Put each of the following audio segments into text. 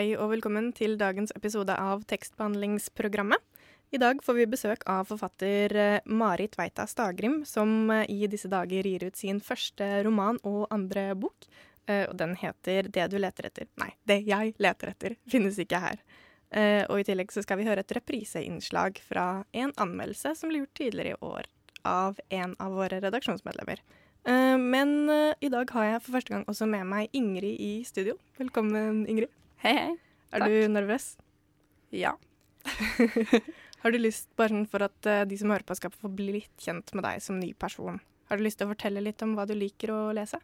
Hei og velkommen til dagens episode av Tekstbehandlingsprogrammet. I dag får vi besøk av forfatter eh, Marit Tveita Stagrim, som eh, i disse dager gir ut sin første roman og andre bok. Eh, Og den heter 'Det du leter etter'. Nei, 'Det jeg leter etter' finnes ikke her. Og i tillegg så skal vi høre et repriseinnslag fra en anmeldelse som ble gjort tidligere i år av en av våre redaksjonsmedlemmer. Men i dag har jeg for første gang også med meg Ingrid i studio. Velkommen, Ingrid. Hei, hei. Er Takk. du nervøs? Ja. Har du lyst, bare sånn for at eh, de som hører på skal få bli litt kjent med deg som ny person, har du lyst til å fortelle litt om hva du liker å lese?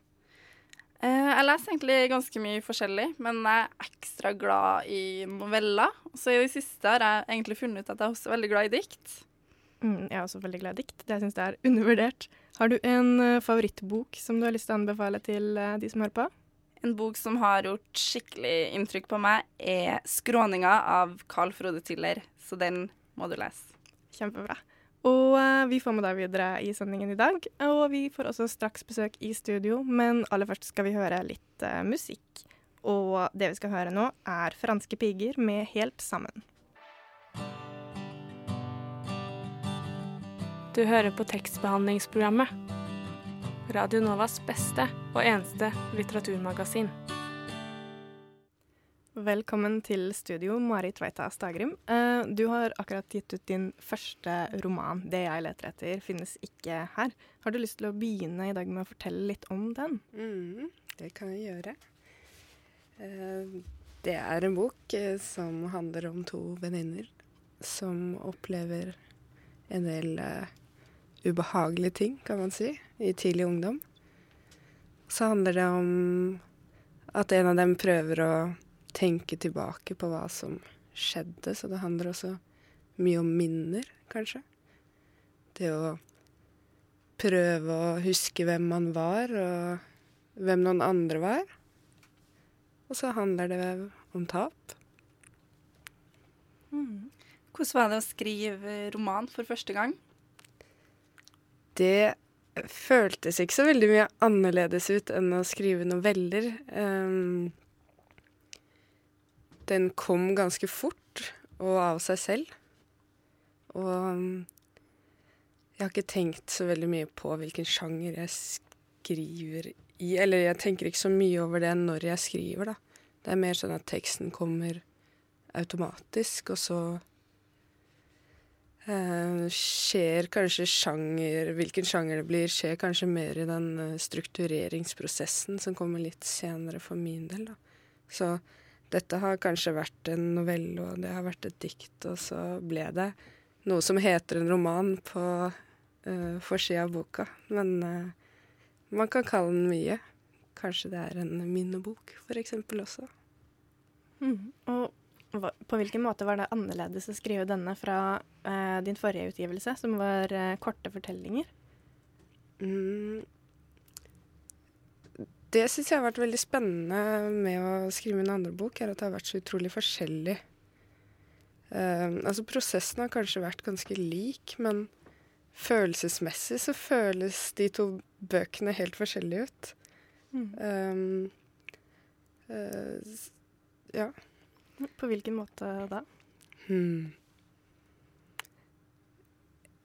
Eh, jeg leser egentlig ganske mye forskjellig, men jeg er ekstra glad i noveller. Så i det siste har jeg egentlig funnet ut at jeg er også veldig glad i dikt. Mm, jeg er også veldig glad i dikt. Det syns jeg er undervurdert. Har du en eh, favorittbok som du har lyst til å anbefale til de som hører på? En bok som har gjort skikkelig inntrykk på meg, er 'Skråninga' av Carl Frode Tiller. Så den må du lese. Kjempebra. Og eh, vi får med deg videre i sendingen i dag. Og vi får også straks besøk i studio, men aller først skal vi høre litt uh, musikk. Og det vi skal høre nå, er Franske piger med Helt sammen. Du hører på tekstbehandlingsprogrammet. Radio Novas beste og eneste litteraturmagasin. Velkommen til studio, Marit Tveita Stagrim. Eh, du har akkurat gitt ut din første roman, 'Det jeg leter etter', finnes ikke her. Har du lyst til å begynne i dag med å fortelle litt om den? Mm, det kan jeg gjøre. Eh, Det er en bok eh, som handler om to venninner som opplever en del ubehagelige ting, kan man si, i tidlig ungdom. Så handler det om at en av dem prøver å tenke tilbake på hva som skjedde, så det handler også mye om minner, kanskje. Det å prøve å huske hvem man var, og hvem noen andre var. Og så handler det om tap. Hvordan var det å skrive roman for første gang? Det føltes ikke så veldig mye annerledes ut enn å skrive noveller. Um, den kom ganske fort og av seg selv. Og um, jeg har ikke tenkt så veldig mye på hvilken sjanger jeg skriver i. Eller jeg tenker ikke så mye over det når jeg skriver, da. Det er mer sånn at teksten kommer automatisk, og så skjer kanskje sjanger Hvilken sjanger det blir, skjer kanskje mer i den eh, struktureringsprosessen som kommer litt senere for min del, da. Så dette har kanskje vært en novelle, og det har vært et dikt, og så ble det noe som heter en roman på uh, forsida av boka. Men uh, man kan kalle den mye. Kanskje det er en minnebok, for eksempel også. Og hva, på hvilken måte var det annerledes å skrive denne fra eh, din forrige utgivelse, som var eh, korte fortellinger? Mm. Det syns jeg har vært veldig spennende med å skrive min andre bok, er at det har vært så utrolig forskjellig. Uh, altså prosessen har kanskje vært ganske lik, men følelsesmessig så føles de to bøkene helt forskjellige ut. Um, uh, ja. På hvilken måte da? Hmm.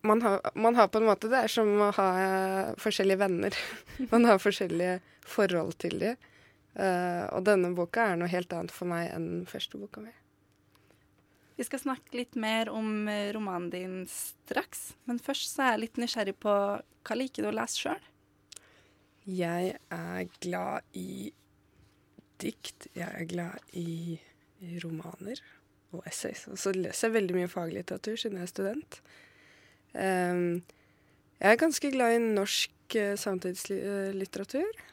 Man har, man har på en måte Det er som å ha eh, forskjellige venner. man har forskjellige forhold til dem. Uh, og denne boka er noe helt annet for meg enn den første boka mi. Vi skal snakke litt mer om eh, romanen din straks, men først så er jeg litt nysgjerrig på hva liker du å lese sjøl? Jeg er glad i dikt. Jeg er glad i romaner og essays. Og så leser jeg veldig mye faglitteratur siden jeg er student. Um, jeg er ganske glad i norsk uh, samtidslitteratur.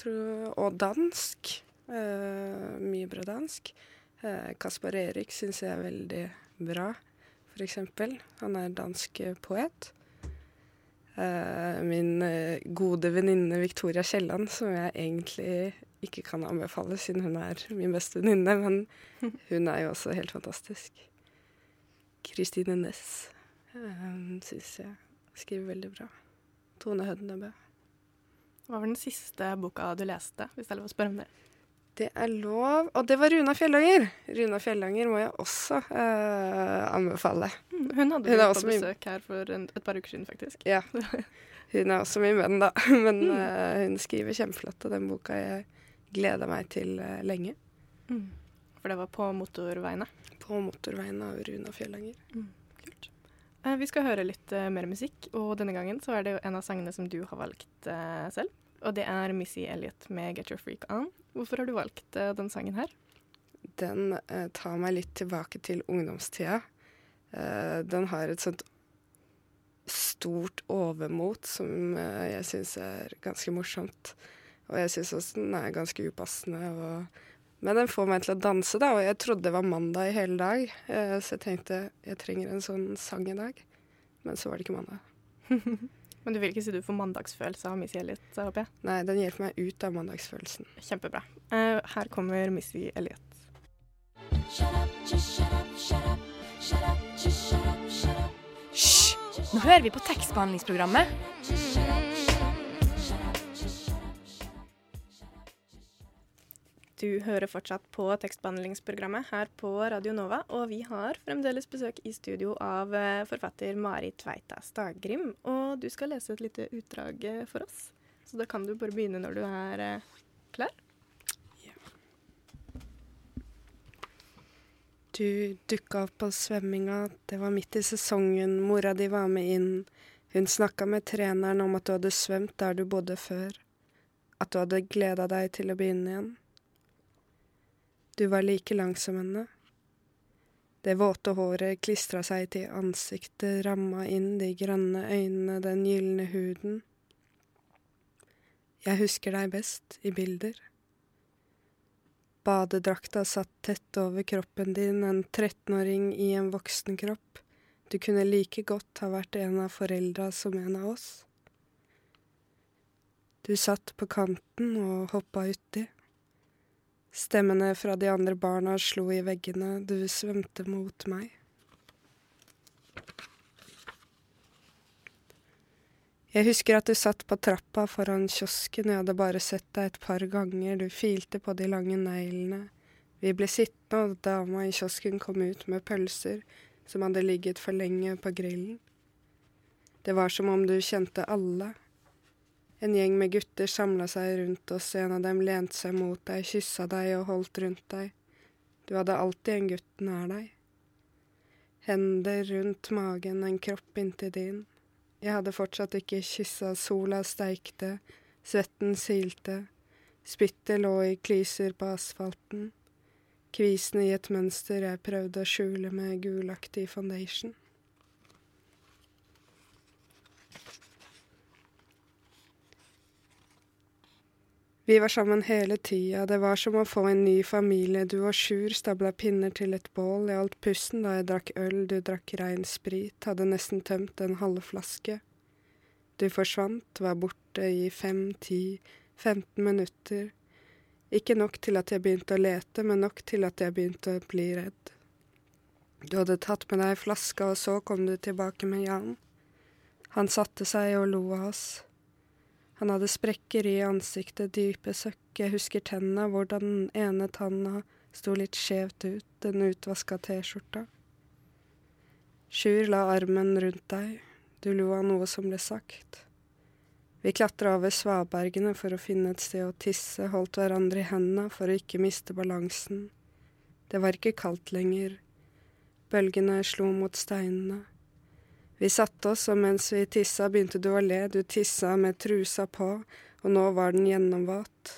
Tror, og dansk. Uh, mye bra dansk. Uh, Kaspar Erik syns jeg er veldig bra, f.eks. Han er dansk poet. Min gode venninne Victoria Kielland, som jeg egentlig ikke kan anbefale siden hun er min beste venninne, men hun er jo også helt fantastisk. Kristine Næss um, syns jeg skriver veldig bra. Tone Hødnebø. Hva var den siste boka du leste, hvis det er lov å spørre om det? Det er lov. Og det var Runa Fjellanger. Runa Fjellanger må jeg også uh, anbefale. Mm, hun hadde hun på besøk her for en, et par uker siden, faktisk. Ja. Hun er også min venn, da. Men uh, hun skriver kjempeflott, og den boka jeg gleda meg til uh, lenge. Mm. For det var på motorveiene? På motorveiene av Runa Fjellanger. Mm. Kult. vi skal høre litt mer musikk, og denne gangen så er det en av sangene som du har valgt selv. Og det er Missy Elliot med 'Get Your Freak On'. Hvorfor har du valgt uh, den sangen her? Den uh, tar meg litt tilbake til ungdomstida. Den har et sånt stort overmot som jeg syns er ganske morsomt. Og jeg syns også den er ganske upassende. Og, men den får meg til å danse, da. Og jeg trodde det var mandag i hele dag, så jeg tenkte jeg trenger en sånn sang i dag. Men så var det ikke mandag. Men du vil ikke si du får mandagsfølelse av Missy Elliot, håper jeg? Nei, den hjelper meg ut av mandagsfølelsen. Kjempebra. Uh, her kommer Missy Elliot. Hysj! Nå hører vi på tekstbehandlingsprogrammet. Du hører fortsatt på tekstbehandlingsprogrammet her på Radio Nova, og vi har fremdeles besøk i studio av eh, forfatter Mari Tveita Stagrim. Og du skal lese et lite utdrag eh, for oss, så da kan du bare begynne når du er eh, klar. Du dukka opp på svømminga, det var midt i sesongen, mora di var med inn. Hun snakka med treneren om at du hadde svømt der du bodde før, at du hadde gleda deg til å begynne igjen. Du var like lang som henne. Det våte håret klistra seg til ansiktet, ramma inn de grønne øynene, den gylne huden. Jeg husker deg best i bilder. Badedrakta satt tett over kroppen din, en 13-åring i en voksen kropp. Du kunne like godt ha vært en av foreldra som en av oss. Du satt på kanten og hoppa uti. Stemmene fra de andre barna slo i veggene, du svømte mot meg. Jeg husker at du satt på trappa foran kiosken, jeg hadde bare sett deg et par ganger, du filte på de lange neglene. Vi ble sittende, og dama i kiosken kom ut med pølser som hadde ligget for lenge på grillen. Det var som om du kjente alle, en gjeng med gutter samla seg rundt oss, en av dem lente seg mot deg, kyssa deg og holdt rundt deg. Du hadde alltid en gutt nær deg. Hender rundt magen, en kropp inntil din. Jeg hadde fortsatt ikke kyssa, sola steikte, svetten silte, spyttet lå i klyser på asfalten, kvisene i et mønster jeg prøvde å skjule med gulaktig foundation. Vi var sammen hele tida, det var som å få en ny familie, du og Sjur stabla pinner til et bål, jeg holdt pusten da jeg drakk øl, du drakk rein sprit, hadde nesten tømt en halve flaske. Du forsvant, var borte i fem, ti, femten minutter. Ikke nok til at jeg begynte å lete, men nok til at jeg begynte å bli redd. Du hadde tatt med deg flaska, og så kom du tilbake med Jan. Han satte seg og lo av oss. Han hadde sprekker i ansiktet, dype søkk, jeg husker tenna, hvordan den ene tanna sto litt skjevt ut, den utvaska T-skjorta. Sjur la armen rundt deg, du lo av noe som ble sagt. Vi klatra over svabergene for å finne et sted å tisse, holdt hverandre i hendene for å ikke miste balansen. Det var ikke kaldt lenger, bølgene slo mot steinene. Vi satte oss, og mens vi tissa, begynte du å le, du tissa med trusa på, og nå var den gjennomvåt.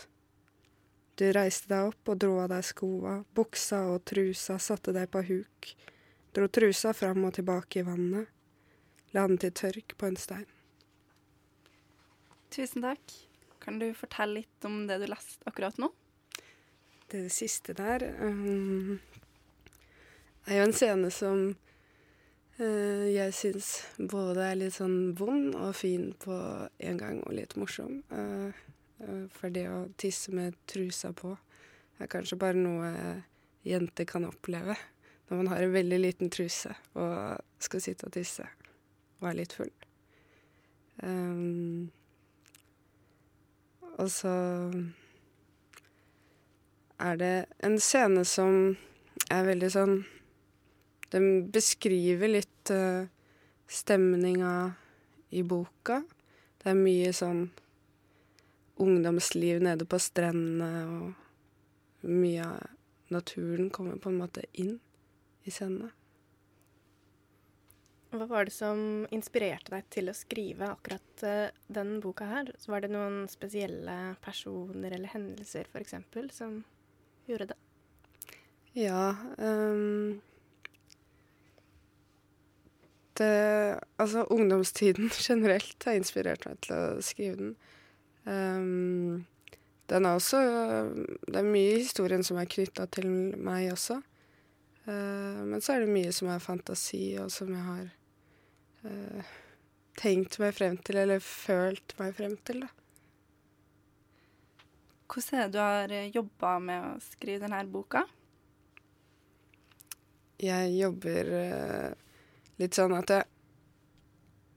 Du reiste deg opp og dro av deg skoa, buksa og trusa, satte deg på huk, dro trusa fram og tilbake i vannet. la den til tørk på en stein. Tusen takk. Kan du fortelle litt om det du leste akkurat nå? Det siste der um, er jo en scene som jeg syns både er litt sånn vond og fin på en gang, og litt morsom. Uh, uh, for det å tisse med trusa på er kanskje bare noe jenter kan oppleve når man har en veldig liten truse og skal sitte og tisse og er litt full. Um, og så er det en scene som er veldig sånn Den beskriver litt uh, stemninga i boka. Det er mye sånn ungdomsliv nede på strendene, og mye av naturen kommer på en måte inn i scenene. Hva var det som inspirerte deg til å skrive akkurat uh, den boka her? Så var det noen spesielle personer eller hendelser f.eks. som gjorde det? Ja um, det, Altså, ungdomstiden generelt har inspirert meg til å skrive den. Um, den er også Det er mye i historien som er knytta til meg også. Uh, men så er det mye som er fantasi, og som jeg har uh, tenkt meg frem til, eller følt meg frem til, da. Hvordan er det du har jobba med å skrive denne boka? Jeg jobber uh, litt sånn at jeg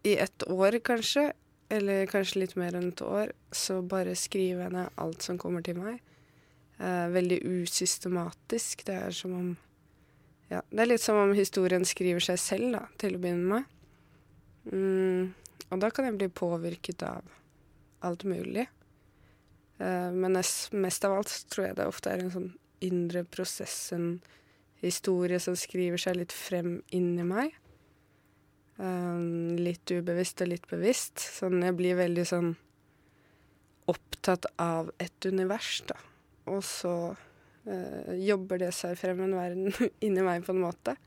i ett år, kanskje, eller kanskje litt mer enn et år, så bare skriver jeg ned alt som kommer til meg. Eh, veldig usystematisk. Det er som om Ja, det er litt som om historien skriver seg selv, da, til å begynne med. Mm, og da kan jeg bli påvirket av alt mulig. Eh, men mest av alt tror jeg det ofte er en sånn indre prosess, en historie som skriver seg litt frem inni meg. Um, litt ubevisst og litt bevisst. Sånn jeg blir veldig sånn opptatt av et univers, da. Og så uh, jobber det seg frem en verden inni meg på en måte.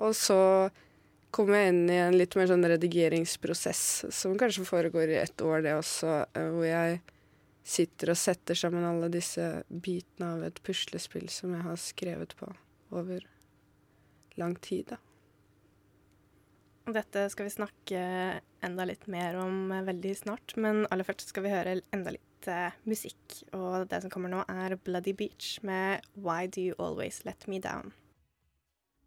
Og så kommer jeg inn i en litt mer sånn redigeringsprosess, som kanskje foregår i ett år, det også, uh, hvor jeg sitter og setter sammen alle disse bitene av et puslespill som jeg har skrevet på over lang tid, da. Dette skal vi snakke enda litt mer om veldig snart, men aller først skal vi høre enda litt uh, musikk. Og det som kommer nå, er Bloody Beach med Why Do You Always Let Me Down.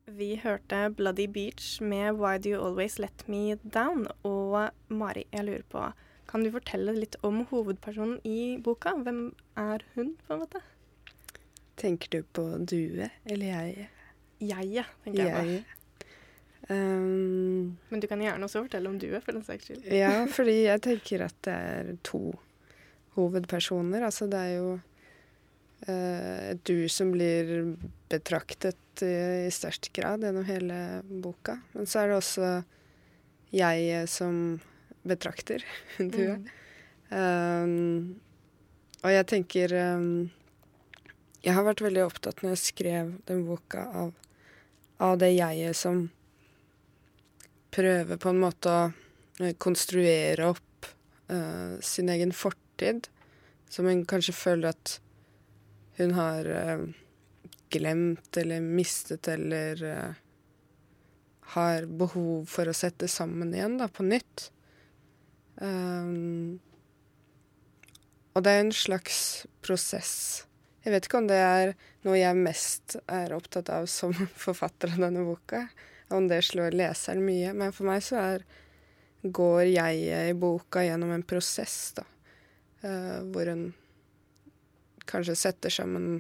Vi hørte Bloody Beach med Why Do You Always Let Me Down. Og Mari, jeg lurer på, kan du fortelle litt om hovedpersonen i boka? Hvem er hun, på en måte? Tenker du på Due eller jeg? Jeg, tenker jeg på. Um, Men du kan gjerne også fortelle om Due, for den saks skyld. ja, fordi jeg tenker at det er to hovedpersoner. Altså det er jo uh, et du som blir betraktet i, i størst grad gjennom hele boka. Men så er det også jeg som betrakter du Mm. Um, og jeg tenker um, Jeg har vært veldig opptatt når jeg skrev den boka, av, av det jeget som prøver på en måte å eh, konstruere opp uh, sin egen fortid, som hun kanskje føler at hun har uh, glemt eller mistet eller uh, har behov for å sette sammen igjen, da, på nytt. Um, og det er en slags prosess. Jeg vet ikke om det er noe jeg mest er opptatt av som forfatter av denne boka om det slår leseren mye. Men for meg så er, går jeg i boka gjennom en prosess, da. Uh, hvor hun kanskje setter sammen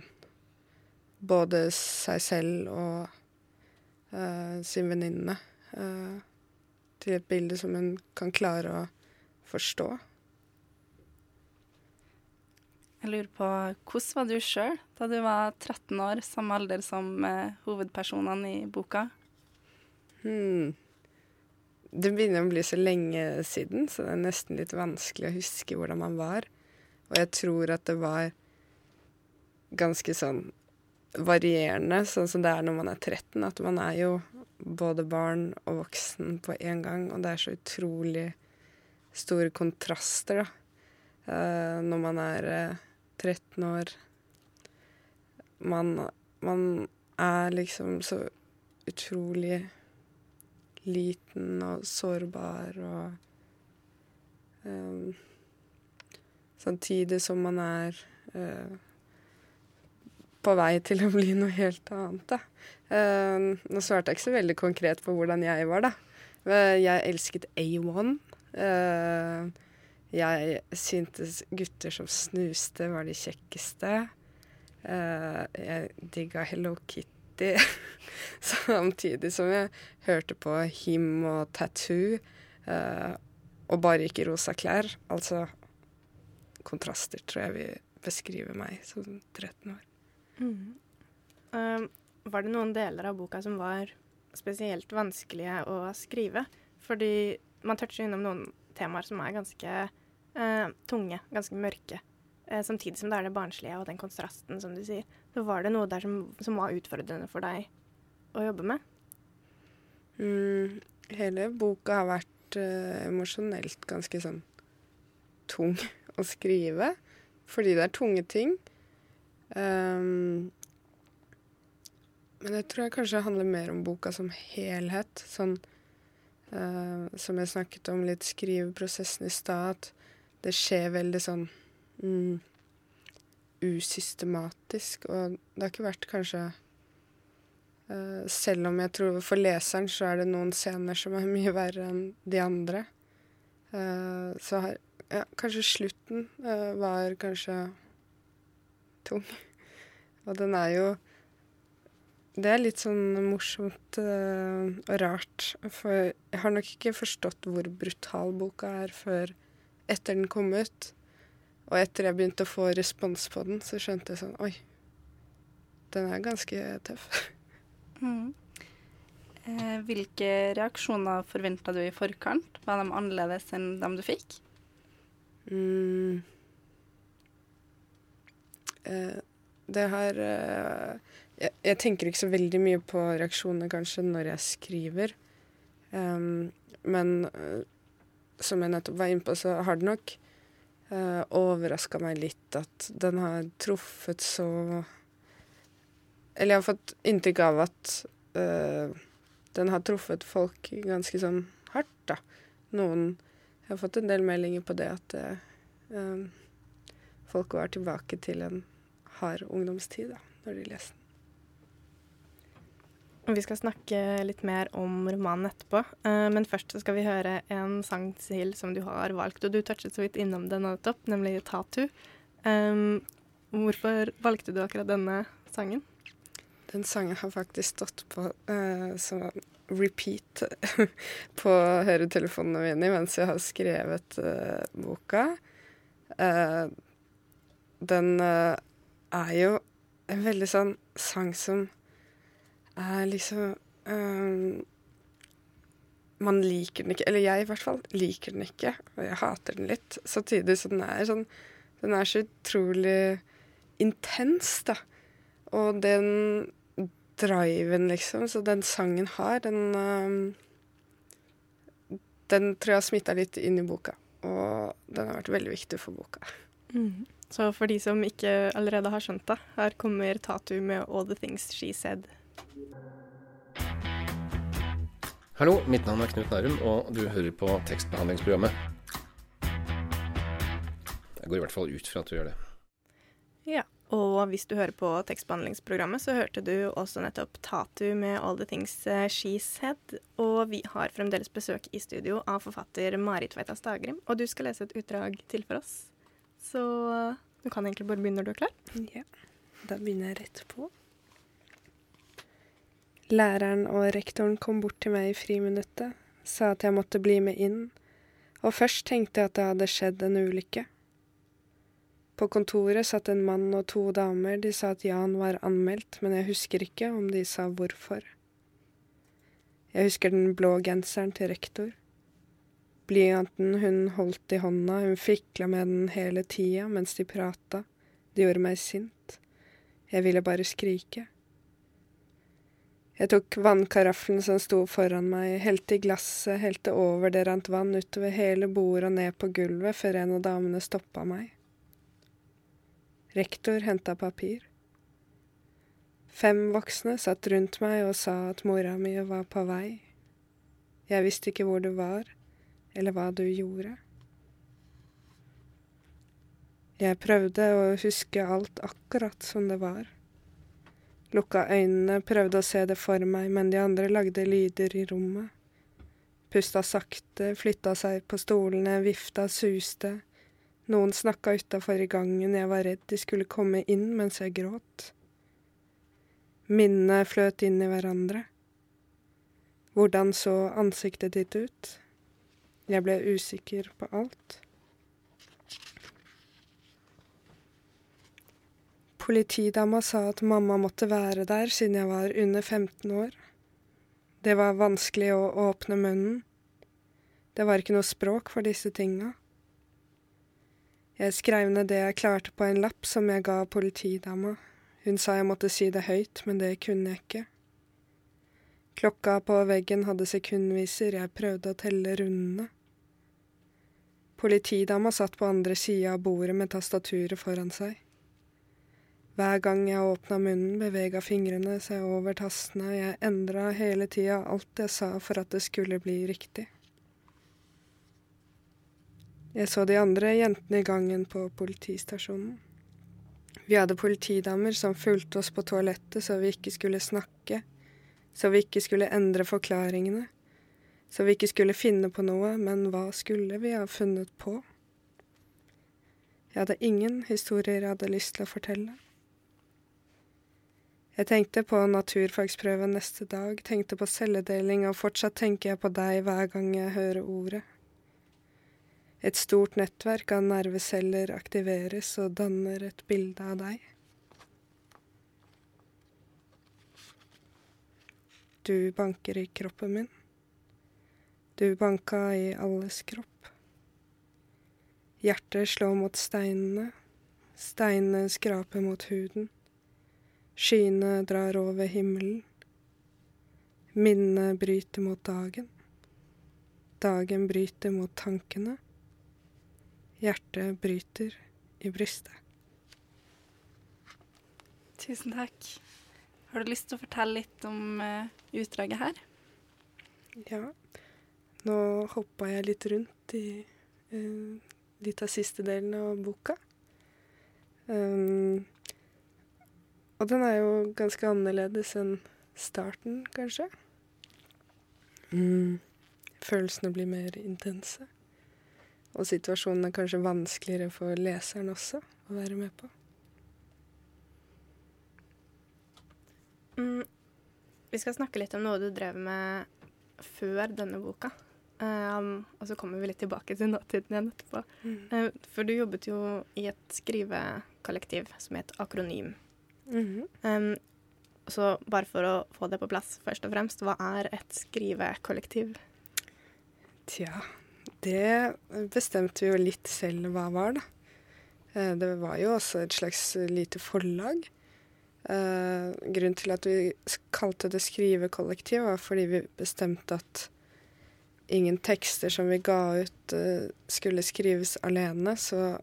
både seg selv og uh, sin venninne uh, til et bilde som hun kan klare å forstå. Jeg lurer på, Hvordan var du sjøl da du var 13 år, samme alder som hovedpersonene i boka? Hmm. Det begynner å bli så lenge siden, så det er nesten litt vanskelig å huske hvordan man var. Og jeg tror at det var ganske sånn varierende, sånn som det er når man er 13. At man er jo både barn og voksen på en gang, og det er så utrolig store kontraster, da. Uh, når man er uh, 13 år. Man, man er liksom så utrolig liten og sårbar og um, Samtidig som man er uh, på vei til å bli noe helt annet, da. Uh, nå svarte jeg ikke så veldig konkret på hvordan jeg var, da. Eh, jeg elsket A1. Uh, jeg syntes gutter som snuste, var de kjekkeste. Eh, jeg digga Hello Kitty. Samtidig som jeg hørte på Him og Tattoo. uh, og bare gikk i rosa klær. Altså kontraster, tror jeg vil beskrive meg som 13 år. Um, var det noen deler av boka som var spesielt vanskelige å skrive? Fordi man toucher innom noen temaer som er ganske uh, tunge, ganske mørke. Eh, samtidig som det er det barnslige og den kontrasten, som du sier. Så var det noe der som, som var utfordrende for deg å jobbe med? Mm, hele boka har vært uh, emosjonelt ganske sånn tung å skrive. Fordi det er tunge ting. Um, men jeg tror jeg kanskje handler mer om boka som helhet. Sånn uh, som jeg snakket om litt skriveprosessen i stad, det skjer veldig sånn mm, usystematisk. Og det har ikke vært kanskje uh, Selv om jeg tror for leseren så er det noen scener som er mye verre enn de andre. Uh, så har ja, kanskje slutten uh, var kanskje tung. Og den er jo Det er litt sånn morsomt og rart. For jeg har nok ikke forstått hvor brutal boka er før etter den kom ut. Og etter jeg begynte å få respons på den, så skjønte jeg sånn Oi, den er ganske tøff. Mm. Eh, hvilke reaksjoner forventa du i forkant? Var de annerledes enn dem du fikk? Mm. Eh, det har eh, jeg, jeg tenker ikke så veldig mye på reaksjonene kanskje når jeg skriver. Um, men eh, som jeg nettopp var inne på, så har det nok uh, overraska meg litt at den har truffet så Eller jeg har fått inntrykk av at eh, den har truffet folk ganske sånn hardt, da. Noen Jeg har fått en del meldinger på det at eh, eh, folk var tilbake til en hard ungdomstid da, når de leser den. Vi skal snakke litt mer om romanen etterpå, eh, men først skal vi høre en sang til som du har valgt, og du touchet så vidt innom den nettopp, nemlig 'Tatu'. Um, hvorfor valgte du akkurat denne sangen? Den sangen har faktisk stått på uh, som repeat på høretelefonene mine mens jeg har skrevet uh, boka. Uh, den eh, er jo en veldig sånn sang som er liksom eh, Man liker den ikke, eller jeg i hvert fall liker den ikke, og jeg hater den litt. Samtidig som den er sånn Den er så utrolig intens, da. Og den driven, liksom, så den sangen har, den um, Den tror jeg har smitta litt inn i boka. Og den har vært veldig viktig for boka. Så for de som ikke allerede har skjønt det, her kommer Tatu med 'All The Things She Said'. Hallo, mitt navn er Knut Nærum, og du hører på tekstbehandlingsprogrammet. Jeg går i hvert fall ut fra at du gjør det. Ja, og hvis du hører på tekstbehandlingsprogrammet, så hørte du også nettopp Tatu med 'All The Things eh, She Said'. Og vi har fremdeles besøk i studio av forfatter Marit Tveita Stagrim, og du skal lese et utdrag til for oss. Så du kan egentlig bare begynne når du er klar. Ja, da begynner jeg rett på. Læreren og rektoren kom bort til meg i friminuttet, sa at jeg måtte bli med inn, og først tenkte jeg at det hadde skjedd en ulykke. På kontoret satt en mann og to damer, de sa at Jan var anmeldt, men jeg husker ikke om de sa hvorfor. Jeg husker den blå genseren til rektor. Blyanten hun holdt i hånda, hun fikla med den hele tida mens de prata, det gjorde meg sint. Jeg ville bare skrike. Jeg tok vannkaraffelen som sto foran meg, helte i glasset, helte over, det rant vann utover hele bordet og ned på gulvet før en av damene stoppa meg. Rektor henta papir. Fem voksne satt rundt meg og sa at mora mi var på vei. Jeg visste ikke hvor du var, eller hva du gjorde. Jeg prøvde å huske alt akkurat som det var. Lukka øynene, prøvde å se det for meg, men de andre lagde lyder i rommet. Pusta sakte, flytta seg på stolene, vifta, suste. Noen snakka utafor i gangen, jeg var redd de skulle komme inn mens jeg gråt. Minnene fløt inn i hverandre. Hvordan så ansiktet ditt ut? Jeg ble usikker på alt. Politidama sa at mamma måtte være der siden jeg var under 15 år. Det var vanskelig å åpne munnen. Det var ikke noe språk for disse tinga. Jeg skrev ned det jeg klarte på en lapp som jeg ga politidama. Hun sa jeg måtte si det høyt, men det kunne jeg ikke. Klokka på veggen hadde sekundviser, jeg prøvde å telle rundene. Politidama satt på andre sida av bordet med tastaturet foran seg. Hver gang jeg åpna munnen, bevega fingrene seg over tastene, jeg endra hele tida alt jeg sa for at det skulle bli riktig. Jeg så de andre jentene i gangen på politistasjonen. Vi hadde politidamer som fulgte oss på toalettet så vi ikke skulle snakke, så vi ikke skulle endre forklaringene, så vi ikke skulle finne på noe, men hva skulle vi ha funnet på? Jeg hadde ingen historier jeg hadde lyst til å fortelle. Jeg tenkte på naturfagsprøven neste dag, tenkte på celledeling, og fortsatt tenker jeg på deg hver gang jeg hører ordet. Et stort nettverk av nerveceller aktiveres og danner et bilde av deg. Du banker i kroppen min. Du banka i alles kropp. Hjertet slår mot steinene, steinene skraper mot huden. Skyene drar over himmelen. Minnene bryter mot dagen. Dagen bryter mot tankene. Hjertet bryter i brystet. Tusen takk. Har du lyst til å fortelle litt om uh, utdraget her? Ja. Nå hoppa jeg litt rundt i uh, litt av siste delen av boka. Um, og den er jo ganske annerledes enn starten, kanskje. Mm. Følelsene blir mer intense. Og situasjonen er kanskje vanskeligere for leseren også å være med på. Mm. Vi skal snakke litt om noe du drev med før denne boka. Um, og så kommer vi litt tilbake til nåtiden igjen etterpå. Mm. Uh, for du jobbet jo i et skrivekollektiv som het Akronym. Mm -hmm. um, så bare for å få det på plass, først og fremst, hva er et skrivekollektiv? Tja, det bestemte vi jo litt selv hva var, da. Eh, det var jo også et slags lite forlag. Uh, grunnen til at vi kalte det skrivekollektiv, var fordi vi bestemte at ingen tekster som vi ga ut, uh, skulle skrives alene. Så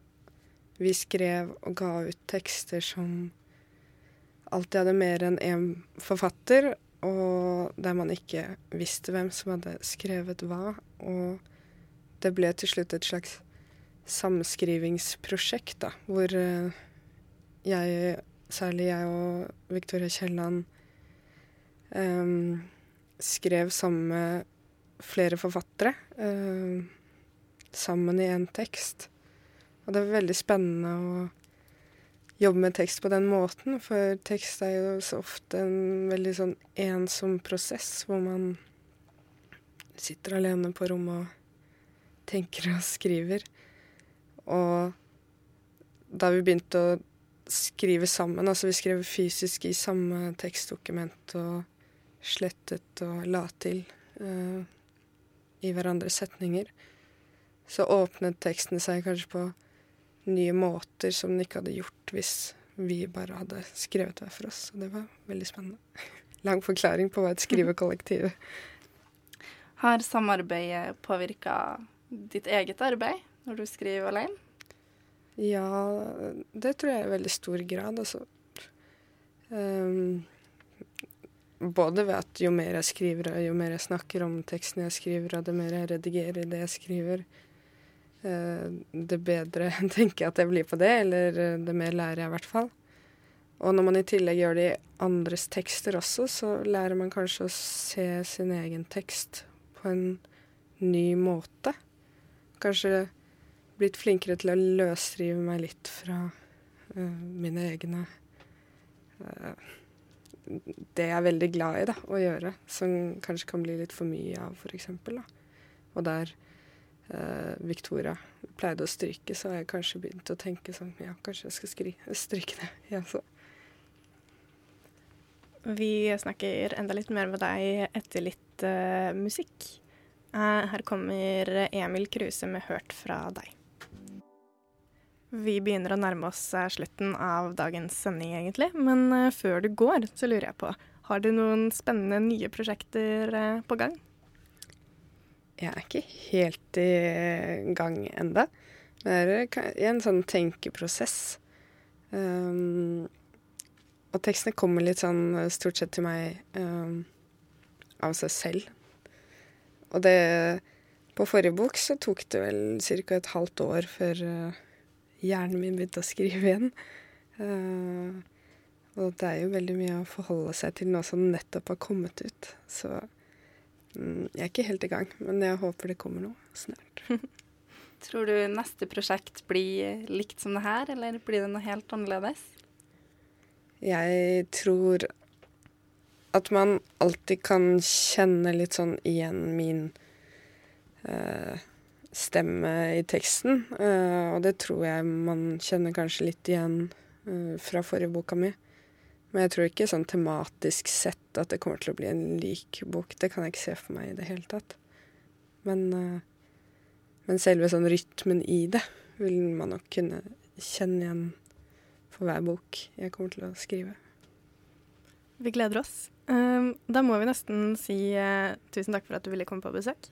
vi skrev og ga ut tekster som alltid hadde mer enn én forfatter, og der man ikke visste hvem som hadde skrevet hva. Og det ble til slutt et slags samskrivingsprosjekt, da, hvor eh, jeg, særlig jeg og Victoria Kielland, um, skrev sammen med flere forfattere. Um, sammen i én tekst. Og det var veldig spennende å jobbe med tekst på den måten, for tekst er jo så ofte en veldig sånn ensom prosess hvor man sitter alene på rommet og tenker og skriver. Og da vi begynte å skrive sammen, altså vi skrev fysisk i samme tekstdokument og slettet og la til uh, i hverandres setninger, så åpnet teksten seg kanskje på nye måter som den ikke hadde gjort hvis vi bare hadde skrevet hver for oss. Og det var veldig spennende. lang forklaring på hva et skrivekollektiv. Har samarbeidet påvirka ditt eget arbeid når du skriver alene? Ja, det tror jeg i veldig stor grad, altså. Um, både ved at jo mer jeg skriver, og jo mer jeg snakker om teksten jeg skriver, og det mer jeg redigerer det jeg skriver, det bedre tenker jeg at jeg blir på det, eller uh, det mer lærer jeg i hvert fall. Og når man i tillegg gjør det i andres tekster også, så lærer man kanskje å se sin egen tekst på en ny måte. Kanskje blitt flinkere til å løsrive meg litt fra uh, mine egne uh, Det jeg er veldig glad i da, å gjøre, som kanskje kan bli litt for mye av, f.eks. Og der uh, Victoria pleide å stryke, så har jeg kanskje begynt å tenke sånn Ja, kanskje jeg skal skri stryke det. Ja, så. Vi snakker enda litt mer med deg etter litt uh, musikk. Uh, her kommer Emil Kruse med 'Hørt fra deg'. Vi begynner å nærme oss slutten av dagens sending, egentlig. Men før du går, så lurer jeg på Har du noen spennende nye prosjekter på gang? Jeg er ikke helt i gang enda. Det er i en sånn tenkeprosess. Um, og tekstene kommer litt sånn eh, stort sett til meg um, av seg selv. Og det På forrige bok så tok det vel ca. et halvt år før uh, hjernen min begynte å skrive igjen. Uh, og det er jo veldig mye å forholde seg til nå som nettopp har kommet ut. Så jeg er ikke helt i gang, men jeg håper det kommer noe snart. Tror du neste prosjekt blir likt som det her, eller blir det noe helt annerledes? Jeg tror at man alltid kan kjenne litt sånn igjen min uh, stemme i teksten. Uh, og det tror jeg man kjenner kanskje litt igjen uh, fra forrige boka mi. Men jeg tror ikke sånn tematisk sett at det kommer til å bli en lik bok. Det kan jeg ikke se for meg i det hele tatt. Men, men selve sånn rytmen i det vil man nok kunne kjenne igjen for hver bok jeg kommer til å skrive. Vi gleder oss. Um, da må vi nesten si uh, tusen takk for at du ville komme på besøk.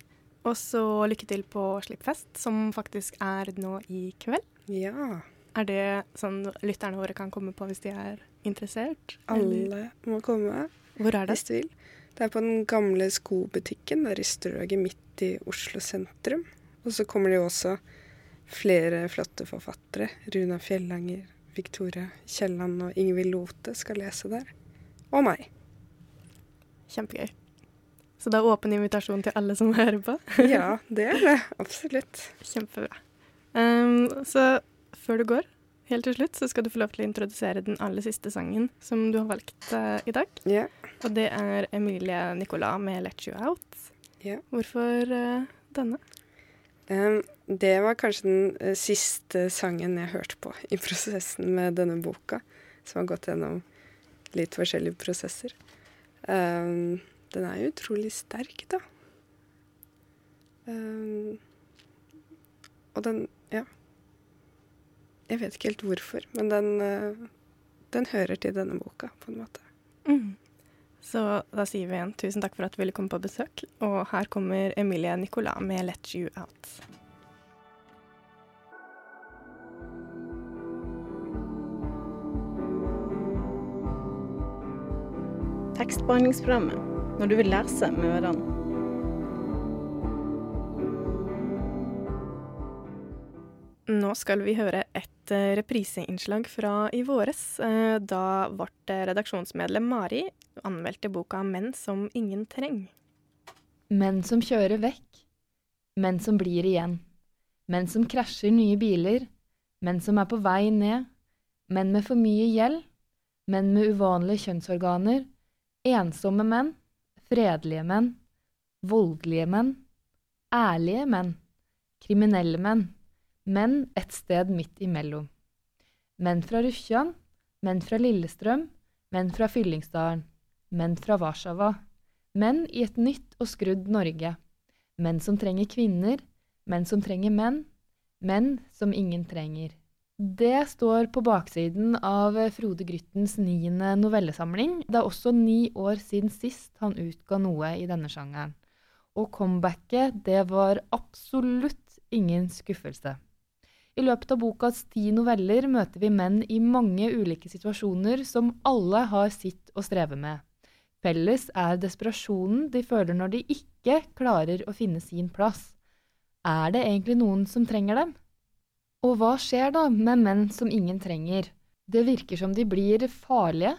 Og så lykke til på Slippfest, som faktisk er nå i kveld. Ja. Er det sånn lytterne våre kan komme på hvis de er interessert? Alle må komme. Hvor er det? Hvis de vil. Det er på den gamle skobutikken der i Strøget midt i Oslo sentrum. Og så kommer det jo også flere flotte forfattere. Runa Fjellanger, Victoria Kielland og Ingvild Lote skal lese der. Og meg. Kjempegøy. Så det er åpen invitasjon til alle som hører på? ja, det er det. Absolutt. Kjempebra. Um, så før du går, helt til slutt, så skal du få lov til å introdusere den aller siste sangen som du har valgt uh, i dag. Yeah. Og det er Emilie Nicolas med 'Let You Out'. Yeah. Hvorfor uh, denne? Um, det var kanskje den uh, siste sangen jeg hørte på i prosessen med denne boka, som har gått gjennom litt forskjellige prosesser. Um, den er jo utrolig sterk, da. Um, og den Ja. Jeg vet ikke helt hvorfor, men den, uh, den hører til denne boka, på en måte. Mm. Så da sier vi igjen tusen takk for at du ville komme på besøk. Og her kommer Emilie Nicolas med 'Let You Out'. Tekstbehandlingsprogrammet når du vil lese med ørene. Nå skal vi høre et uh, repriseinnslag fra i våres, uh, da vårt uh, redaksjonsmedlem Mari anmeldte boka 'Menn som ingen treng'. Menn som kjører vekk. Menn som blir igjen. Menn som krasjer nye biler. Menn som er på vei ned. Menn med for mye gjeld. Menn med uvanlige kjønnsorganer. Ensomme menn. Fredelige menn. Voldelige menn. Ærlige menn. Kriminelle menn. Menn et sted midt imellom. Menn fra Rufjan, Menn fra Lillestrøm. Menn fra Fyllingsdalen. Menn fra Warszawa. Menn i et nytt og skrudd Norge. Menn som trenger kvinner. Menn som trenger menn. Menn som ingen trenger. Det står på baksiden av Frode Gryttens niende novellesamling. Det er også ni år siden sist han utga noe i denne sjangeren. Og comebacket, det var absolutt ingen skuffelse. I løpet av bokas ti noveller møter vi menn i mange ulike situasjoner som alle har sitt å streve med. Felles er desperasjonen de føler når de ikke klarer å finne sin plass. Er det egentlig noen som trenger dem? Og hva skjer da med menn som ingen trenger? Det virker som de blir farlige.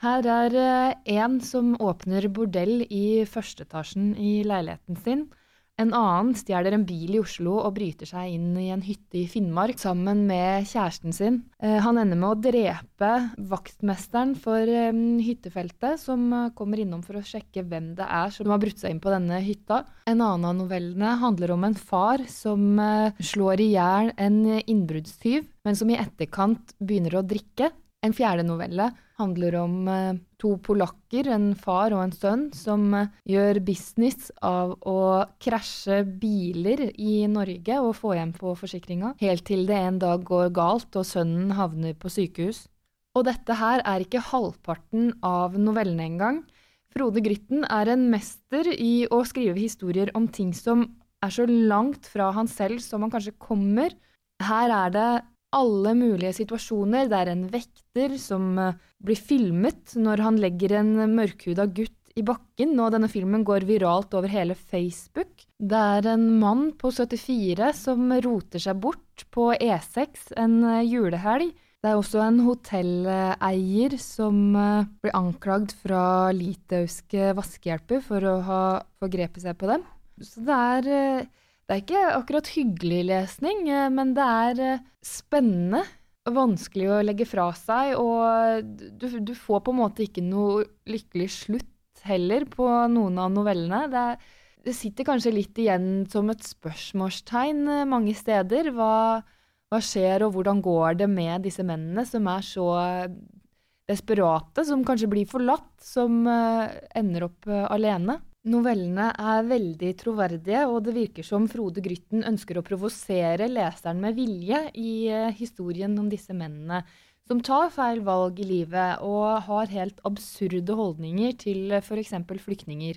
Her er eh, en som åpner bordell i førsteetasjen i leiligheten sin, en annen stjeler en bil i Oslo og bryter seg inn i en hytte i Finnmark sammen med kjæresten sin. Eh, han ender med å drepe vaktmesteren for eh, hyttefeltet, som eh, kommer innom for å sjekke hvem det er som har brutt seg inn på denne hytta. En annen av novellene handler om en far som slår i hjel en innbruddstyv, men som i etterkant begynner å drikke. En fjerde novelle handler om to polakker, en far og en sønn, som eh, gjør business av å krasje biler i Norge og få hjem på forsikringa, helt til det en dag går galt og sønnen havner på sykehus. Og dette her er ikke halvparten av novellene engang. Frode Grytten er en mester i å skrive historier om ting som er så langt fra han selv som han kanskje kommer. Her er det alle mulige situasjoner. Det er en vekter som eh, blir filmet når han legger en mørkhuda gutt i bakken, og denne filmen går viralt over hele Facebook. Det er en mann på 74 som roter seg bort på E6 en eh, julehelg. Det er også en hotelleier som eh, blir anklagd fra litauiske vaskehjelper for å ha forgrepet seg på dem. Så det er det er ikke akkurat hyggelig lesning, eh, men det er eh, spennende. Vanskelig å legge fra seg, og du, du får på en måte ikke noe lykkelig slutt heller på noen av novellene. Det, det sitter kanskje litt igjen som et spørsmålstegn eh, mange steder. Hva, hva skjer, og hvordan går det med disse mennene som er så desperate, som kanskje blir forlatt, som ender opp alene? Novellene er veldig troverdige, og det virker som Frode Grytten ønsker å provosere leseren med vilje i eh, historien om disse mennene som tar feil valg i livet og har helt absurde holdninger til f.eks. flyktninger.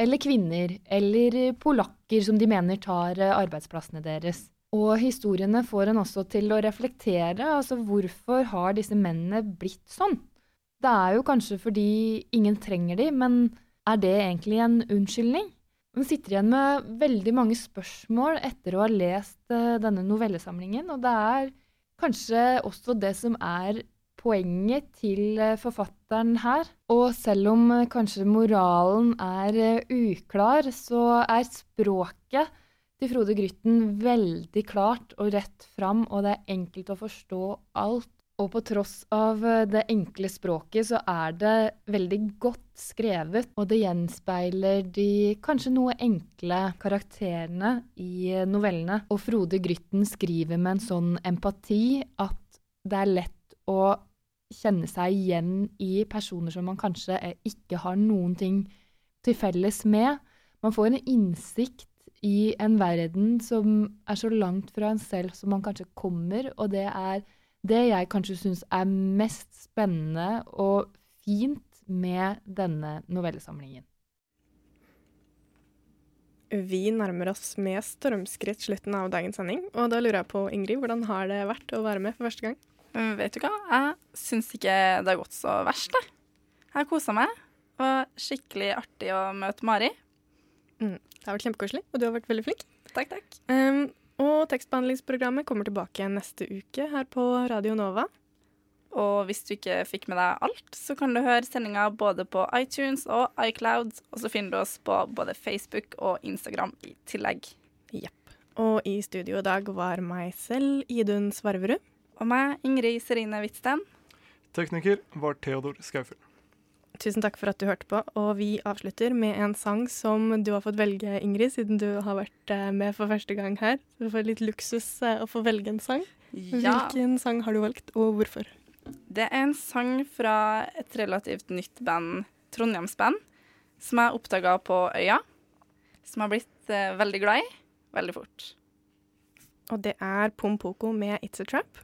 Eller kvinner, eller polakker som de mener tar eh, arbeidsplassene deres. Og historiene får en også til å reflektere, altså hvorfor har disse mennene blitt sånn? Det er jo kanskje fordi ingen trenger de, men er det egentlig en unnskyldning? Man sitter igjen med veldig mange spørsmål etter å ha lest uh, denne novellesamlingen, og det er kanskje også det som er poenget til uh, forfatteren her. Og selv om uh, kanskje moralen er uklar, så er språket til Frode Grytten veldig klart og rett fram, og det er enkelt å forstå alt og på tross av eh, det enkle språket, så er det veldig godt skrevet, og det gjenspeiler de kanskje noe enkle karakterene i eh, novellene. Og Frode Grytten skriver med en sånn empati at det er lett å kjenne seg igjen i personer som man kanskje eh, ikke har noen ting til felles med. Man får en innsikt i en verden som er så langt fra en selv som man kanskje kommer, og det er det jeg kanskje syns er mest spennende og fint med denne novellesamlingen. Vi nærmer oss med stormskritt slutten av dagens sending, og da lurer jeg på, Ingrid, hvordan har det vært å være med for første gang? Mm, vet du hva, jeg syns ikke det har gått så verst, jeg. Jeg har kosa meg, og skikkelig artig å møte Mari. Mm, det har vært kjempekoselig, og du har vært veldig flink. Takk, takk. Um, og tekstbehandlingsprogrammet kommer tilbake neste uke her på Radio Nova. Og hvis du ikke fikk med deg alt, så kan du høre sendinga både på iTunes og iCloud. Og så finner du oss på både Facebook og Instagram i tillegg. Jepp. Og i studio i dag var meg selv, Idun Svarverud. Og meg, Ingrid Serine Hvitsten. Tekniker var Theodor Skaufjell. Tusen takk for at du hørte på, og vi avslutter med en sang som du har fått velge, Ingrid, siden du har vært eh, med for første gang her. Så du får litt luksus eh, å få velge en sang. Ja. Hvilken sang har du valgt, og hvorfor? Det er en sang fra et relativt nytt band, Trondheimsband, som jeg oppdaga på Øya. Som jeg har blitt eh, veldig glad i veldig fort. Og det er Pompoko med It's a Trap.